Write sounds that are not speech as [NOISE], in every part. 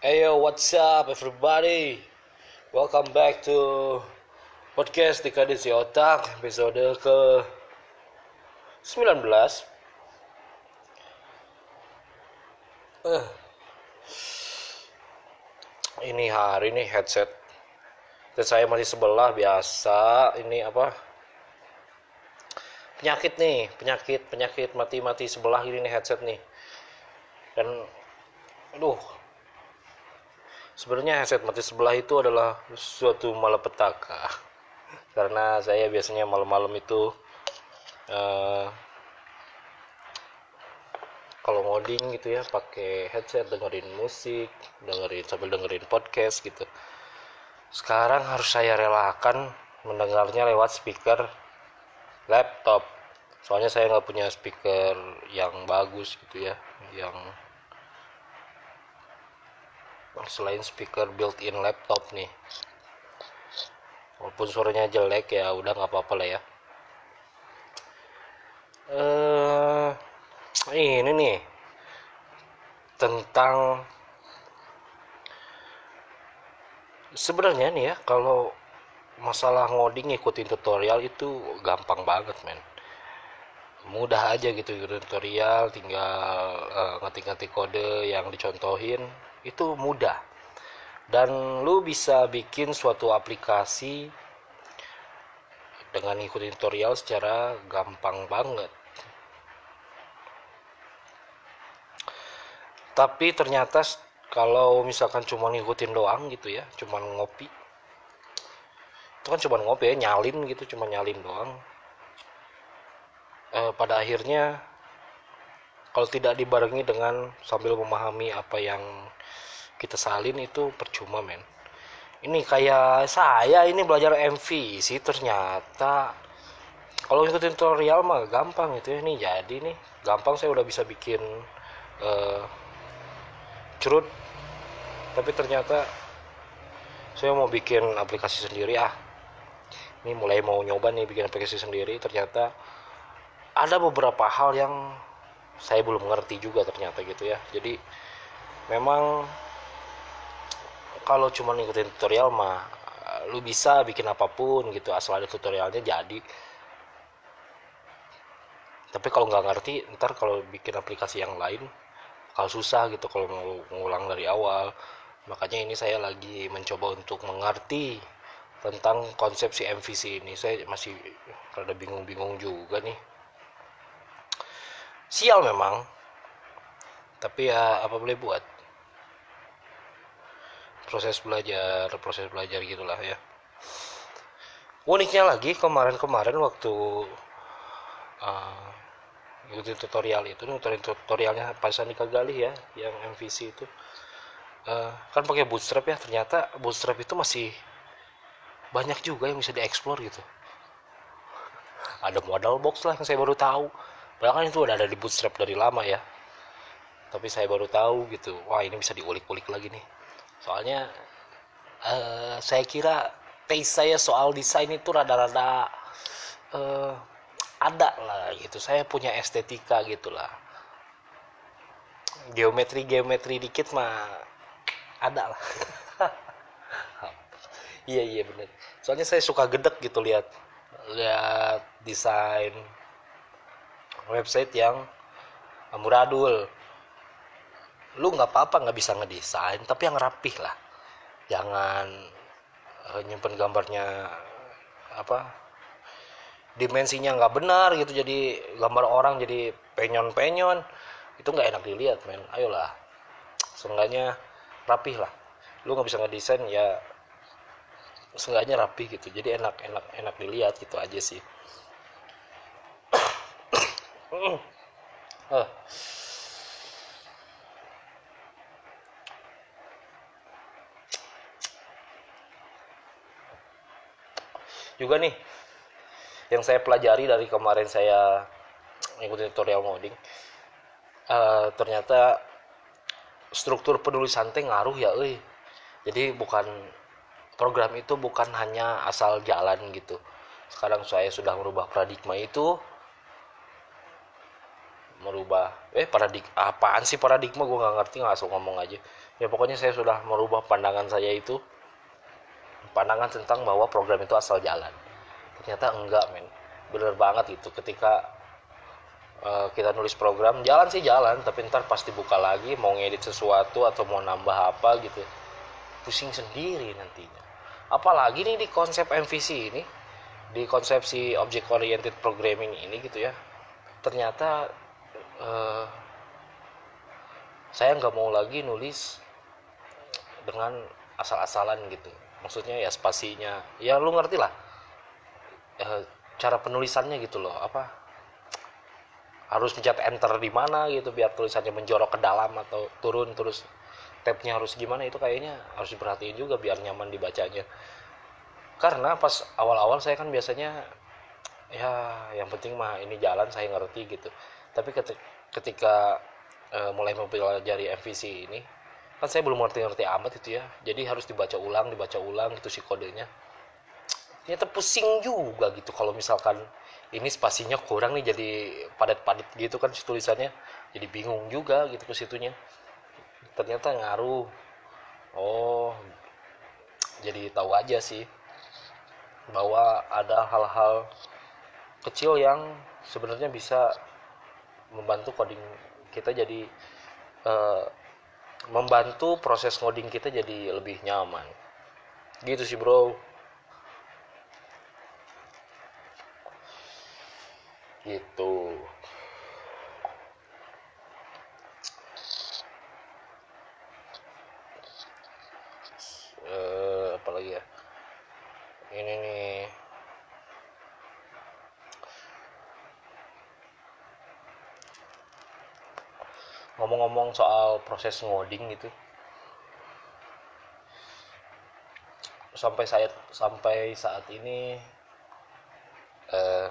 Hey yo, what's up everybody? Welcome back to podcast Dekadesi Otak episode ke 19 Eh, Ini hari ini headset. Dan saya masih sebelah biasa. Ini apa? Penyakit nih Penyakit, penyakit. Mati-mati sebelah ini nih headset nih. Dan Aduh sebenarnya headset mati sebelah itu adalah suatu malapetaka. Karena saya biasanya malam-malam itu uh, kalau ngoding gitu ya pakai headset dengerin musik dengerin sambil dengerin podcast gitu. Sekarang harus saya relakan mendengarnya lewat speaker laptop. Soalnya saya nggak punya speaker yang bagus gitu ya yang selain speaker built-in laptop nih. Walaupun suaranya jelek ya udah nggak apa-apa lah ya. Eh ini nih. Tentang sebenarnya nih ya kalau masalah ngoding ngikutin tutorial itu gampang banget men. Mudah aja gitu tutorial tinggal uh, ngetik-ngetik kode yang dicontohin itu mudah. Dan lu bisa bikin suatu aplikasi dengan ikutin tutorial secara gampang banget. Tapi ternyata kalau misalkan cuma ngikutin doang gitu ya cuma ngopi itu kan cuma ngopi ya nyalin gitu cuma nyalin doang. Eh, pada akhirnya kalau tidak dibarengi dengan sambil memahami apa yang kita salin itu percuma men. Ini kayak saya ini belajar MVC ternyata. Kalau ikutin tutorial mah gampang gitu ya. Nih jadi nih. Gampang saya udah bisa bikin uh, curut tapi ternyata saya mau bikin aplikasi sendiri ah. Ini mulai mau nyoba nih bikin aplikasi sendiri. Ternyata ada beberapa hal yang saya belum mengerti juga ternyata gitu ya. Jadi memang kalau cuma ngikutin tutorial mah lu bisa bikin apa pun gitu asal ada tutorialnya jadi. Tapi kalau nggak ngerti ntar kalau bikin aplikasi yang lain kalau susah gitu kalau mau ngulang dari awal. Makanya ini saya lagi mencoba untuk mengerti tentang konsep si MVC ini. Saya masih rada bingung-bingung juga nih sial memang. Tapi ya apa boleh buat? Proses belajar proses belajar gitulah ya. Uniknya lagi kemarin-kemarin waktu uh, ikutin tutorial itu ikutin tutorialnya Pak Sandi Kagali ya yang MVC itu. Uh, kan pakai bootstrap ya ternyata bootstrap itu masih banyak juga yang bisa dieksplor gitu. Ada modal box lah yang saya baru tahu padahal kan itu udah ada di bootstrap dari lama ya. Tapi saya baru tahu gitu wah ini bisa diulik-ulik lagi nih. Soalnya uh, saya kira taste saya soal desain itu rada-rada uh, ada lah gitu. Saya punya estetika gitulah. Geometri geometri dikit mah ada lah. [LAUGHS] Iya iya bener. Soalnya saya suka gedek gitu lihat lihat desain website yang muradul lu nggak apa-apa nggak bisa ngedesain tapi yang rapih lah. Jangan uh, nyimpen gambarnya apa dimensinya nggak benar gitu jadi gambar orang jadi penyon-penyon. Itu nggak enak dilihat men. Ayolah. Seenggaknya rapih lah. Lu nggak bisa ngedesain ya seenggaknya rapih gitu. Jadi enak enak enak dilihat gitu aja sih uh. juga nih yang saya pelajari dari kemarin saya ikutin tutorial ngoding uh, ternyata struktur penulisan teh ngaruh ya euy. Jadi bukan program itu bukan hanya asal jalan gitu. Sekarang saya sudah merubah paradigma itu merubah eh paradig apaan sih paradigma? Gue nggak ngerti asal ngomong aja. Ya pokoknya saya sudah merubah pandangan saya itu pandangan tentang bahwa program itu asal jalan. Ternyata enggak men. Bener banget itu. Ketika uh, kita nulis program jalan sih jalan tapi ntar pasti buka lagi mau ngedit sesuatu atau mau nambah apa gitu pusing sendiri nantinya. Apalagi nih di konsep MVC ini di konsepsi object oriented programming ini gitu ya ternyata uh, saya nggak mau lagi nulis dengan asal-asalan gitu. Maksudnya ya spasinya. Ya lu ngerti lah uh, cara penulisannya gitu loh. Apa? Harus pencet enter di mana gitu biar tulisannya menjorok ke dalam atau turun terus tabnya harus gimana. Itu kayaknya harus diperhatiin juga biar nyaman dibacanya. Karena pas awal-awal saya kan biasanya ya yang penting mah ini jalan saya ngerti gitu tapi ketika uh, mulai mempelajari MVC ini kan saya belum ngerti-ngerti amat itu ya. Jadi harus dibaca ulang dibaca ulang gitu si kodenya. Ternyata pusing juga gitu kalau misalkan ini spasinya kurang nih jadi padat-padat gitu kan si tulisannya. Jadi bingung juga gitu ke situnya. Ternyata ngaruh. Oh jadi tahu aja sih bahwa ada hal-hal kecil yang sebenarnya bisa membantu coding kita jadi uh, membantu proses coding kita jadi lebih nyaman. Gitu sih bro. Gitu ngomong-ngomong soal proses ngoding gitu. Sampai saya sampai saat ini eh,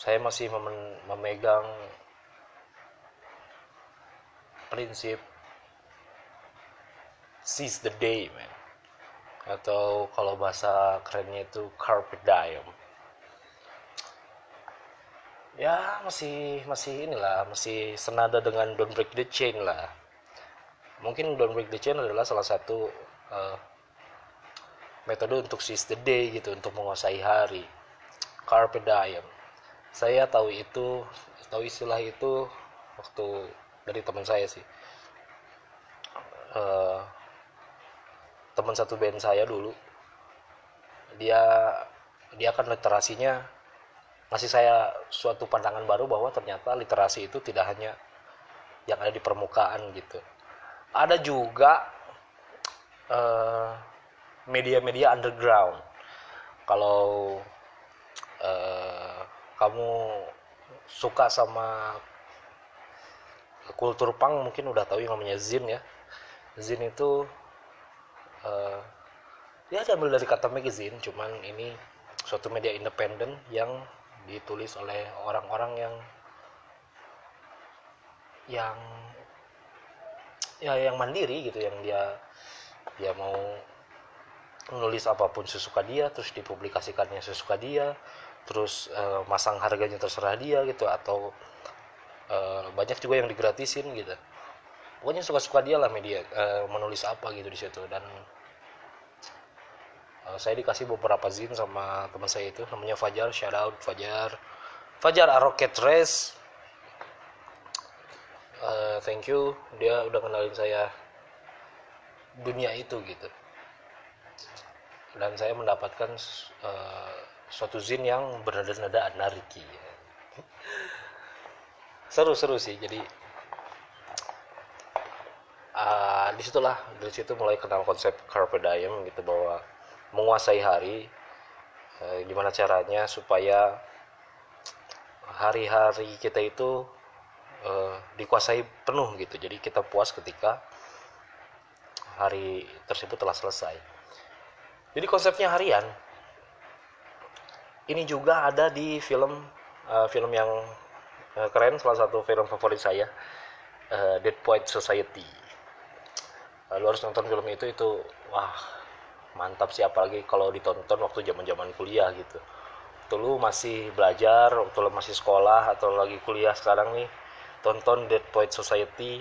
saya masih mem memegang prinsip seize the day man. Atau kalau bahasa kerennya itu carpe diem ya masih masih inilah masih senada dengan don't break the chain lah. Mungkin don't break the chain adalah salah satu uh, metode untuk seize the day gitu untuk menguasai hari. Carpe diem. Saya tahu itu tahu istilah itu waktu dari teman saya sih. Uh, teman satu band saya dulu dia dia kan literasinya ngasih saya suatu pandangan baru bahwa ternyata literasi itu tidak hanya yang ada di permukaan gitu. Ada juga eh, media-media uh, underground. Kalau uh, kamu suka sama kultur punk mungkin udah tahu yang namanya zin ya. Zin itu uh, ya diambil dari kata magazine, cuman ini suatu media independen yang ditulis oleh orang-orang yang yang ya yang mandiri gitu yang dia dia mau menulis apa pun sesuka dia terus dipublikasikannya sesuka dia terus e, masang harganya terserah dia gitu atau e, banyak juga yang digratisin gitu. Pokoknya suka-suka dia lah media e, menulis apa gitu di situ dan uh, saya dikasih beberapa zin sama teman saya itu namanya Fajar shout out Fajar. Fajar rocket race. Uh, thank you dia udah kenalin saya dunia itu gitu. Dan saya mendapatkan uh, suatu zin yang bernada-nada anarki. Seru-seru sih jadi uh, di situlah dari situ mulai kenal konsep carpe diem gitu bahwa menguasai hari eh, gimana caranya supaya hari-hari kita itu eh, dikuasai penuh gitu. Jadi kita puas ketika hari tersebut telah selesai. Jadi konsepnya harian. Ini juga ada di film uh, film yang keren salah satu film favorit saya Dead Poet Society. Uh, lu harus nonton film itu itu wah mantap sih apalagi kalau ditonton waktu zaman zaman kuliah gitu. Waktu lu masih belajar waktu lu masih sekolah atau lagi kuliah sekarang nih tonton Dead Poet Society.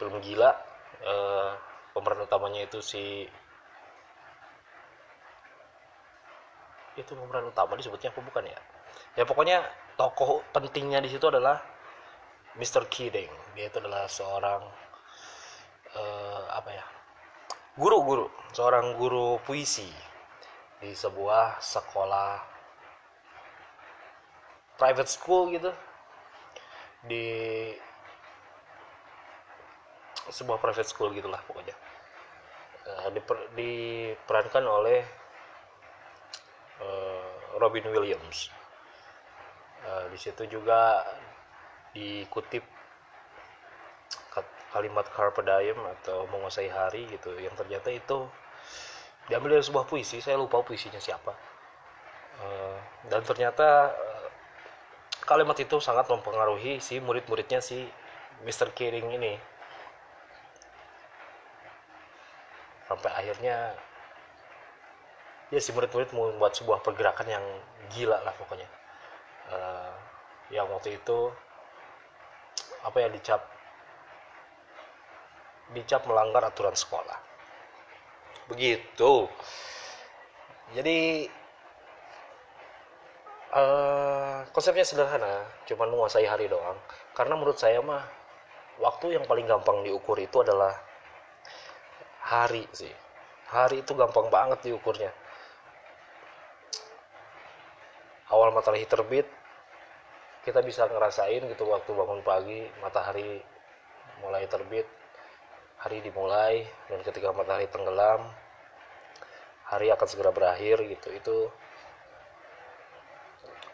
Film gila. Eh, pemeran utamanya itu si itu pemeran utama disebutnya apa bukan ya? Ya pokoknya tokoh pentingnya di situ adalah Mr. Kidding dia itu adalah seorang eh, apa ya guru-guru seorang guru puisi di sebuah sekolah private school gitu. Di sebuah private school gitulah pokoknya. Uh, diper, diperankan oleh uh, Robin Williams. Uh, di situ juga dikutip kalimat carpe diem atau menguasai hari gitu yang ternyata itu diambil dari sebuah puisi saya lupa puisinya siapa uh, dan ternyata kalimat itu sangat mempengaruhi si murid-muridnya si Mr. Kiring ini sampai akhirnya ya si murid-murid membuat sebuah pergerakan yang gila lah pokoknya uh, yang waktu itu apa ya dicap dicap melanggar aturan sekolah. Begitu. Jadi uh, konsepnya sederhana cuman menguasai hari doang. Karena menurut saya mah waktu yang paling gampang diukur itu adalah hari sih. Hari itu gampang banget diukurnya. Awal matahari terbit kita bisa ngerasain gitu waktu bangun pagi matahari mulai terbit hari dimulai dan ketika matahari tenggelam hari akan segera berakhir gitu. Itu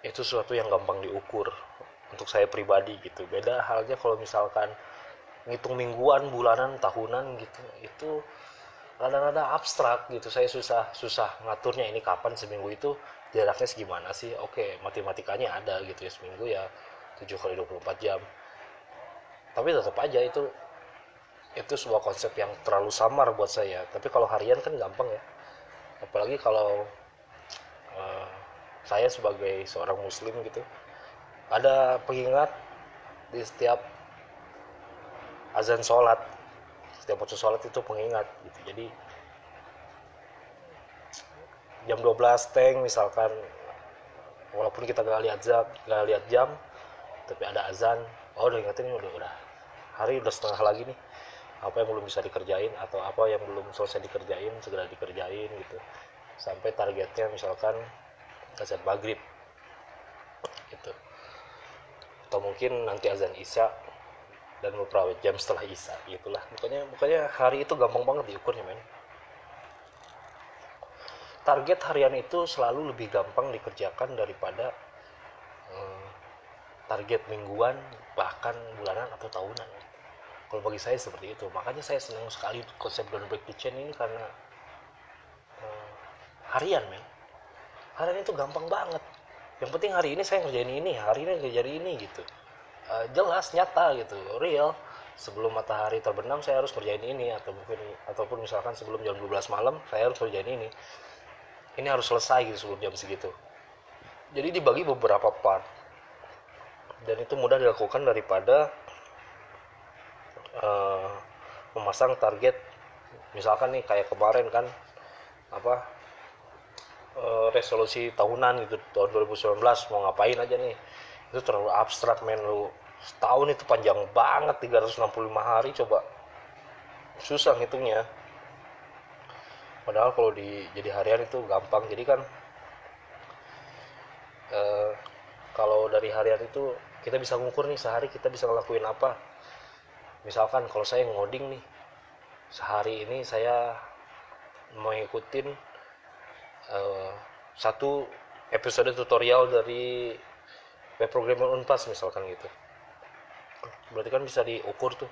itu sesuatu yang gampang diukur untuk saya pribadi gitu. Beda halnya kalau misalkan ngitung mingguan bulanan tahunan gitu itu rada-rada abstrak gitu. Saya susah susah ngaturnya ini kapan seminggu itu jaraknya segimana sih? Oke matematikanya ada gitu ya seminggu ya 7 kali 24 jam. Tapi tetap aja itu itu sebuah konsep yang terlalu samar buat saya. Tapi kalau harian kan gampang ya. Apalagi kalau uh, saya sebagai seorang muslim gitu ada pengingat di setiap azan sholat. Setiap waktu sholat itu pengingat gitu. Jadi jam 12 teng misalkan walaupun kita gak lihat jam gak lihat jam tapi ada azan. Oh udah ingetin udah udah. Hari udah setengah lagi nih apa yang belum bisa dikerjain atau apa yang belum selesai dikerjain segera dikerjain gitu. Sampai targetnya misalkan azan maghrib gitu. Atau mungkin nanti azan isya dan beberapa jam setelah isya gitulah. Bukannya bukannya hari itu gampang banget diukurnya men. Target harian itu selalu lebih gampang dikerjakan daripada hmm, target mingguan bahkan bulanan atau tahunan kalau bagi saya seperti itu. Makanya saya senang sekali konsep don't break the chain ini karena hmm, harian men. Hari ini tuh gampang banget. Yang penting hari ini saya ngerjain ini hari ini ngerjain ini gitu. Uh, jelas nyata gitu. Real. Sebelum matahari terbenam saya harus kerjain ini atau mungkin ataupun misalkan sebelum jam 12 malam saya harus kerjain ini. Ini harus selesai gitu sebelum jam segitu. Jadi dibagi beberapa part. Dan itu mudah dilakukan daripada uh, memasang target misalkan nih kayak kemarin kan apa Eh, resolusi tahunan gitu tahun 2019 mau ngapain aja nih. Itu terlalu abstrak men lu. Setahun itu panjang banget 365 hari coba. Susah ngitungnya. Padahal kalau di jadi harian itu gampang. Jadi kan eh, kalau dari harian itu kita bisa ngukur nih sehari kita bisa ngelakuin apa misalkan kalau saya ngoding nih sehari ini saya mau ngikutin uh, satu episode tutorial dari web programmer Unpas misalkan gitu. Berarti kan bisa diukur tuh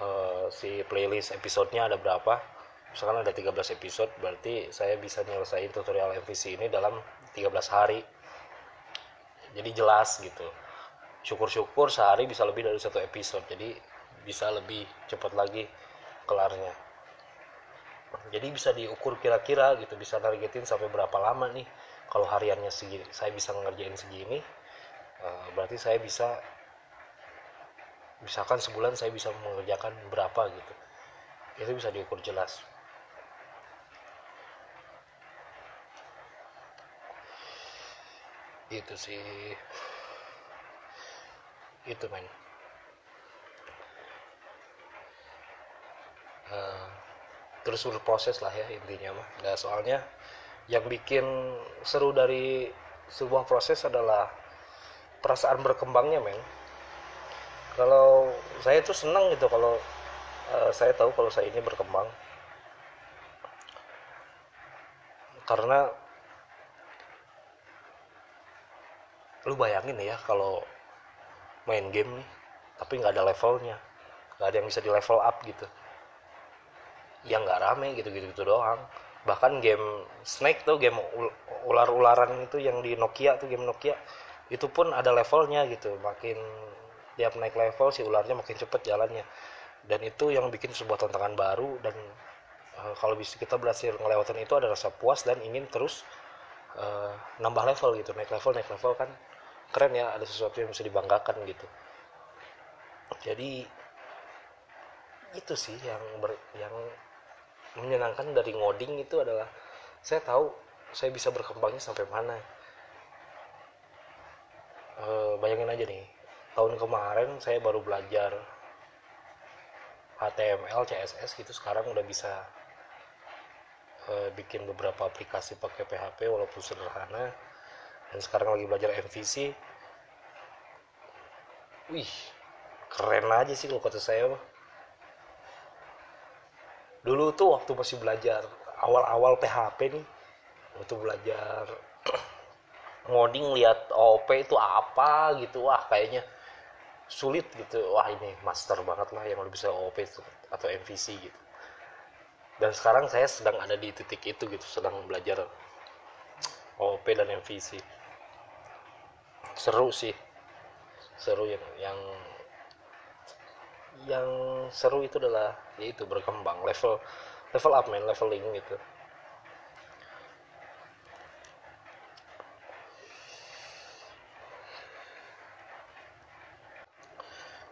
uh, si playlist episodenya ada berapa. Misalkan ada 13 episode berarti saya bisa nyelesain tutorial MVC ini dalam 13 hari. Jadi jelas gitu syukur-syukur sehari bisa lebih dari satu episode jadi bisa lebih cepat lagi kelarnya. Jadi bisa diukur kira-kira gitu bisa targetin sampai berapa lama nih kalau hariannya segini. Saya bisa ngerjain segini uh, berarti saya bisa misalkan sebulan saya bisa mengerjakan berapa gitu. Itu bisa diukur jelas. Itu sih itu men. Uh, terus berproses lah ya intinya mah. Nah, soalnya yang bikin seru dari sebuah proses adalah perasaan berkembangnya men. Kalau saya tuh senang gitu kalau uh, saya tahu kalau saya ini berkembang. Karena lu bayangin ya kalau main game nih tapi nggak ada levelnya nggak ada yang bisa di level up gitu. Ya nggak rame gitu gitu gitu doang. Bahkan game Snake tuh game ular-ularan itu yang di Nokia tuh game Nokia itu pun ada levelnya gitu. Makin tiap naik level si ularnya makin cepet jalannya. Dan itu yang bikin sebuah tantangan baru dan uh, kalau bisa kita berhasil ngelewatin itu ada rasa puas dan ingin terus uh, nambah level gitu naik level naik level kan keren ya ada sesuatu yang bisa dibanggakan gitu. Jadi itu sih yang ber, yang menyenangkan dari ngoding itu adalah saya tahu saya bisa berkembangnya sampai mana. E, bayangin aja nih tahun kemarin saya baru belajar HTML CSS gitu sekarang udah bisa e, bikin beberapa aplikasi pakai PHP walaupun sederhana dan sekarang lagi belajar MVC wih keren aja sih kalau kata saya mah. Dulu tuh waktu masih belajar awal-awal PHP nih waktu belajar [CLEARS THROAT] ngoding lihat OP itu apa gitu wah kayaknya sulit gitu. Wah ini master banget lah yang udah bisa OP atau MVC gitu. Dan sekarang saya sedang ada di titik itu gitu sedang belajar OP dan MVC seru sih. Seru yang yang yang seru itu adalah yaitu berkembang. Level level up man. Leveling gitu.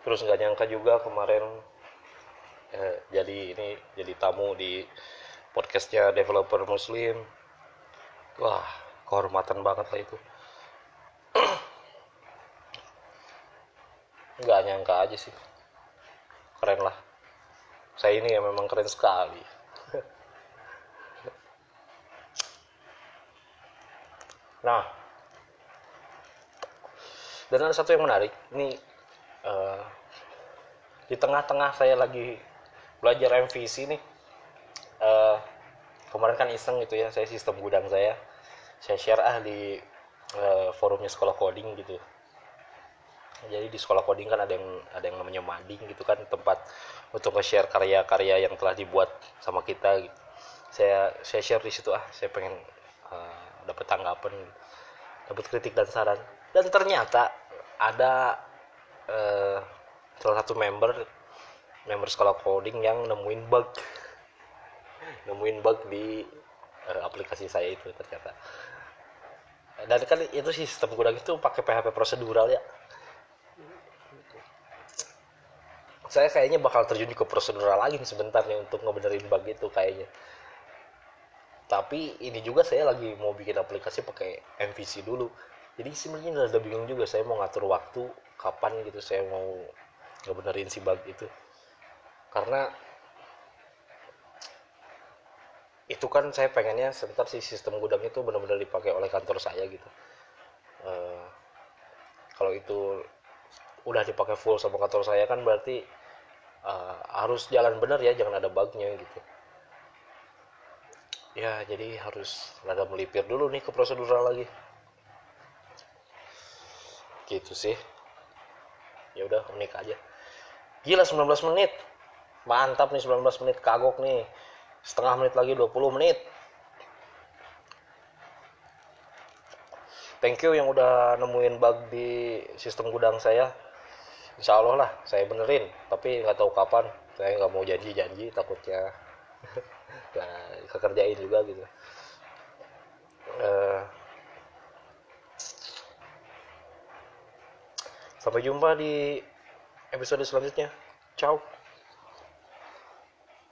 Terus nggak nyangka juga kemarin eh, jadi ini jadi tamu di podcastnya developer muslim. Wah kehormatan banget lah itu nggak nyangka aja sih. Keren lah. Saya ini ya memang keren sekali. [LAUGHS] Nah. Dan ada satu yang menarik. Ini uh, di tengah-tengah saya lagi belajar MVC nih. Uh, kemarin kan iseng gitu ya saya sistem gudang saya. Saya share ah di uh, forumnya sekolah coding gitu jadi di sekolah coding kan ada yang ada yang namanya mading gitu kan tempat untuk nge-share karya-karya yang telah dibuat sama kita. Saya saya share di situ ah saya pengen uh, eh, dapat tanggapan dapat kritik dan saran. Dan ternyata ada uh, salah satu member member sekolah coding yang nemuin bug. [LAUGHS] Nemuin bug di uh, aplikasi saya itu ternyata. Dan kan itu sistem gudang itu pakai PHP prosedural ya saya kayaknya bakal terjun ke prosedural lagi sebentar nih untuk ngebenerin bug itu kayaknya. Tapi ini juga saya lagi mau bikin aplikasi pakai MVC dulu. Jadi sebenarnya udah bingung juga saya mau ngatur waktu kapan gitu saya mau ngebenerin si bug itu. Karena itu kan saya pengennya sebentar si sistem gudang itu benar-benar dipakai oleh kantor saya gitu. Uh, kalau itu udah dipakai full sama kantor saya kan berarti uh, harus jalan benar ya jangan ada bugnya gitu. Ya jadi harus rada melipir dulu nih ke prosedural lagi. Gitu sih. Ya udah unik aja. Gila 19 menit. Mantap nih 19 menit kagok nih. Setengah menit lagi 20 menit. Thank you yang udah nemuin bug di sistem gudang saya insya Allah lah saya benerin. Tapi nggak tahu kapan. Saya nggak mau janji-janji takutnya. [LAUGHS] Nah, kekerjain juga gitu. Uh, sampai jumpa di episode selanjutnya. Ciao.